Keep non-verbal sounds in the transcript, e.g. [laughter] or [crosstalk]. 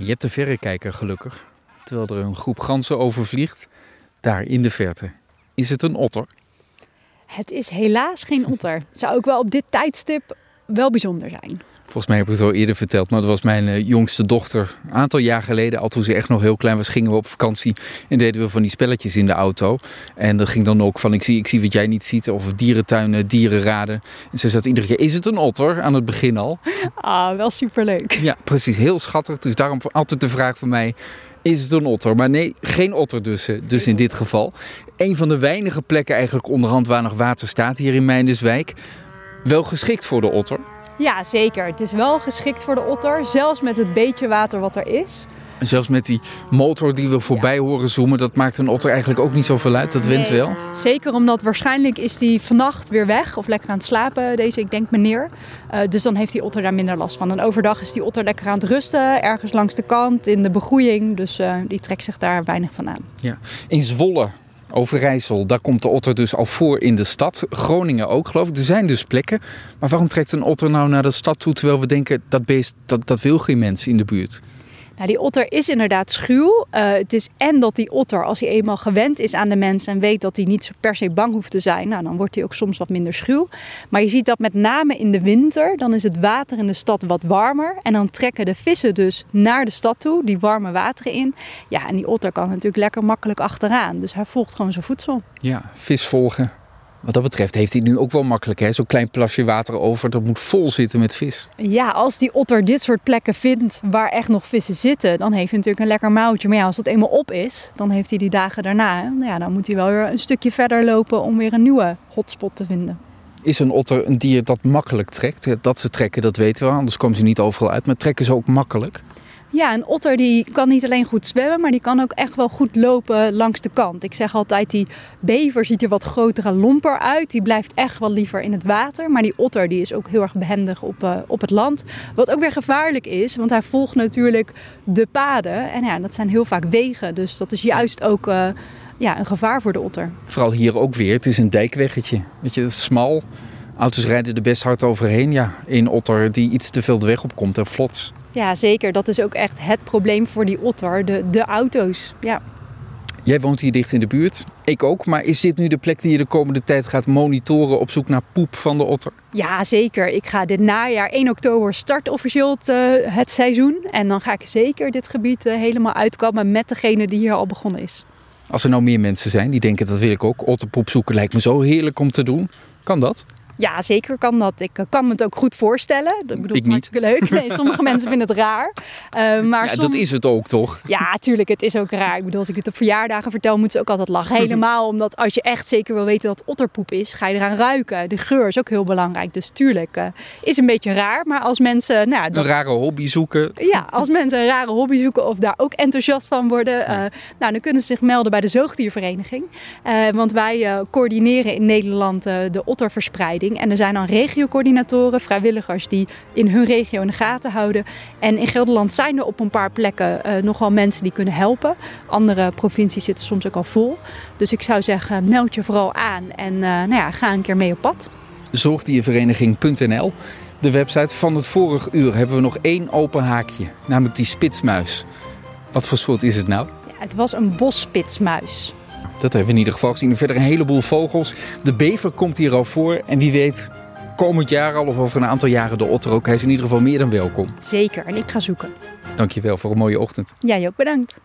Je hebt de verrekijker gelukkig, terwijl er een groep ganzen overvliegt. Daar in de verte. Is het een otter? Het is helaas geen otter. Zou ook wel op dit tijdstip wel bijzonder zijn. Volgens mij heb ik het al eerder verteld, maar dat was mijn eh, jongste dochter. Een aantal jaar geleden, al toen ze echt nog heel klein was, gingen we op vakantie. En deden we van die spelletjes in de auto. En dat ging dan ook van, ik zie, ik zie wat jij niet ziet. Of dierentuinen, dierenraden. En ze zat iedere keer, is het een otter? Aan het begin al. Ah, wel superleuk. Ja, precies. Heel schattig. Dus daarom altijd de vraag van mij, is het een otter? Maar nee, geen otter dus, eh, dus in dit geval. Een van de weinige plekken eigenlijk onderhand waar nog water staat hier in Meindeswijk. Wel geschikt voor de otter. Ja, zeker. Het is wel geschikt voor de otter, zelfs met het beetje water wat er is. En zelfs met die motor die we voorbij horen zoomen, dat maakt een otter eigenlijk ook niet zoveel uit. Dat wint wel. Zeker omdat waarschijnlijk is die vannacht weer weg of lekker aan het slapen, deze, ik denk meneer. Uh, dus dan heeft die otter daar minder last van. En overdag is die otter lekker aan het rusten, ergens langs de kant, in de begroeiing. Dus uh, die trekt zich daar weinig van aan. Ja. In Zwolle Overijssel, daar komt de otter dus al voor in de stad. Groningen ook, geloof ik. Er zijn dus plekken. Maar waarom trekt een otter nou naar de stad toe terwijl we denken dat beest dat, dat wil geen mens in de buurt? Nou, die otter is inderdaad schuw. Uh, het is en dat die otter, als hij eenmaal gewend is aan de mens en weet dat hij niet per se bang hoeft te zijn, nou, dan wordt hij ook soms wat minder schuw. Maar je ziet dat met name in de winter, dan is het water in de stad wat warmer. En dan trekken de vissen dus naar de stad toe, die warme wateren in. Ja, en die otter kan natuurlijk lekker makkelijk achteraan. Dus hij volgt gewoon zijn voedsel. Ja, vis volgen. Wat dat betreft heeft hij nu ook wel makkelijk. Zo'n klein plasje water over, dat moet vol zitten met vis. Ja, als die otter dit soort plekken vindt waar echt nog vissen zitten, dan heeft hij natuurlijk een lekker mouwtje. Maar ja, als dat eenmaal op is, dan heeft hij die dagen daarna. Nou ja, dan moet hij wel weer een stukje verder lopen om weer een nieuwe hotspot te vinden. Is een otter een dier dat makkelijk trekt? Dat ze trekken, dat weten we, anders komen ze niet overal uit. Maar trekken ze ook makkelijk? Ja, een otter die kan niet alleen goed zwemmen, maar die kan ook echt wel goed lopen langs de kant. Ik zeg altijd, die bever ziet er wat groter en lomper uit. Die blijft echt wel liever in het water. Maar die otter die is ook heel erg behendig op, uh, op het land. Wat ook weer gevaarlijk is, want hij volgt natuurlijk de paden. En ja, dat zijn heel vaak wegen. Dus dat is juist ook uh, ja, een gevaar voor de otter. Vooral hier ook weer. Het is een dijkweggetje. Weet je, het is smal. Auto's rijden er best hard overheen. Ja, een otter die iets te veel de weg opkomt en flots. Ja, zeker. Dat is ook echt het probleem voor die otter, de, de auto's. Ja. Jij woont hier dicht in de buurt. Ik ook. Maar is dit nu de plek die je de komende tijd gaat monitoren op zoek naar poep van de otter? Ja, zeker. Ik ga dit najaar, 1 oktober, start officieel het, uh, het seizoen. En dan ga ik zeker dit gebied uh, helemaal uitkomen met degene die hier al begonnen is. Als er nou meer mensen zijn die denken dat wil ik ook. Otterpoep zoeken lijkt me zo heerlijk om te doen. Kan dat? Ja, zeker kan dat. Ik eh, kan me het ook goed voorstellen. Dat bedoel, ik niet. leuk. Nee, sommige [laughs] mensen vinden het raar. Uh, maar ja, dat is het ook, toch? Ja, tuurlijk. Het is ook raar. Ik bedoel, als ik het op verjaardagen vertel, moeten ze ook altijd lachen. [laughs] Helemaal omdat als je echt zeker wil weten dat otterpoep is, ga je eraan ruiken. De geur is ook heel belangrijk. Dus tuurlijk, uh, is een beetje raar. Maar als mensen... Nou, dat... Een rare hobby zoeken. Ja, als mensen een rare hobby zoeken of daar ook enthousiast van worden, uh, nou, dan kunnen ze zich melden bij de Zoogdiervereniging. want wij coördineren in Nederland de otterverspreiding. En er zijn dan regiocoördinatoren, vrijwilligers die in hun regio in de gaten houden. En in Gelderland zijn er op een paar plekken uh, nogal mensen die kunnen helpen. Andere provincies zitten soms ook al vol. Dus ik zou zeggen, meld je vooral aan en uh, nou ja, ga een keer mee op pad. Zorgdiervereniging.nl De website van het vorige uur hebben we nog één open haakje, namelijk die spitsmuis. Wat voor soort is het nou? Ja, het was een bosspitsmuis. Dat hebben we in ieder geval gezien. Verder een heleboel vogels. De bever komt hier al voor. En wie weet, komend jaar al of over een aantal jaren de otter ook. Hij is in ieder geval meer dan welkom. Zeker, en ik ga zoeken. Dankjewel voor een mooie ochtend. Jij ook bedankt.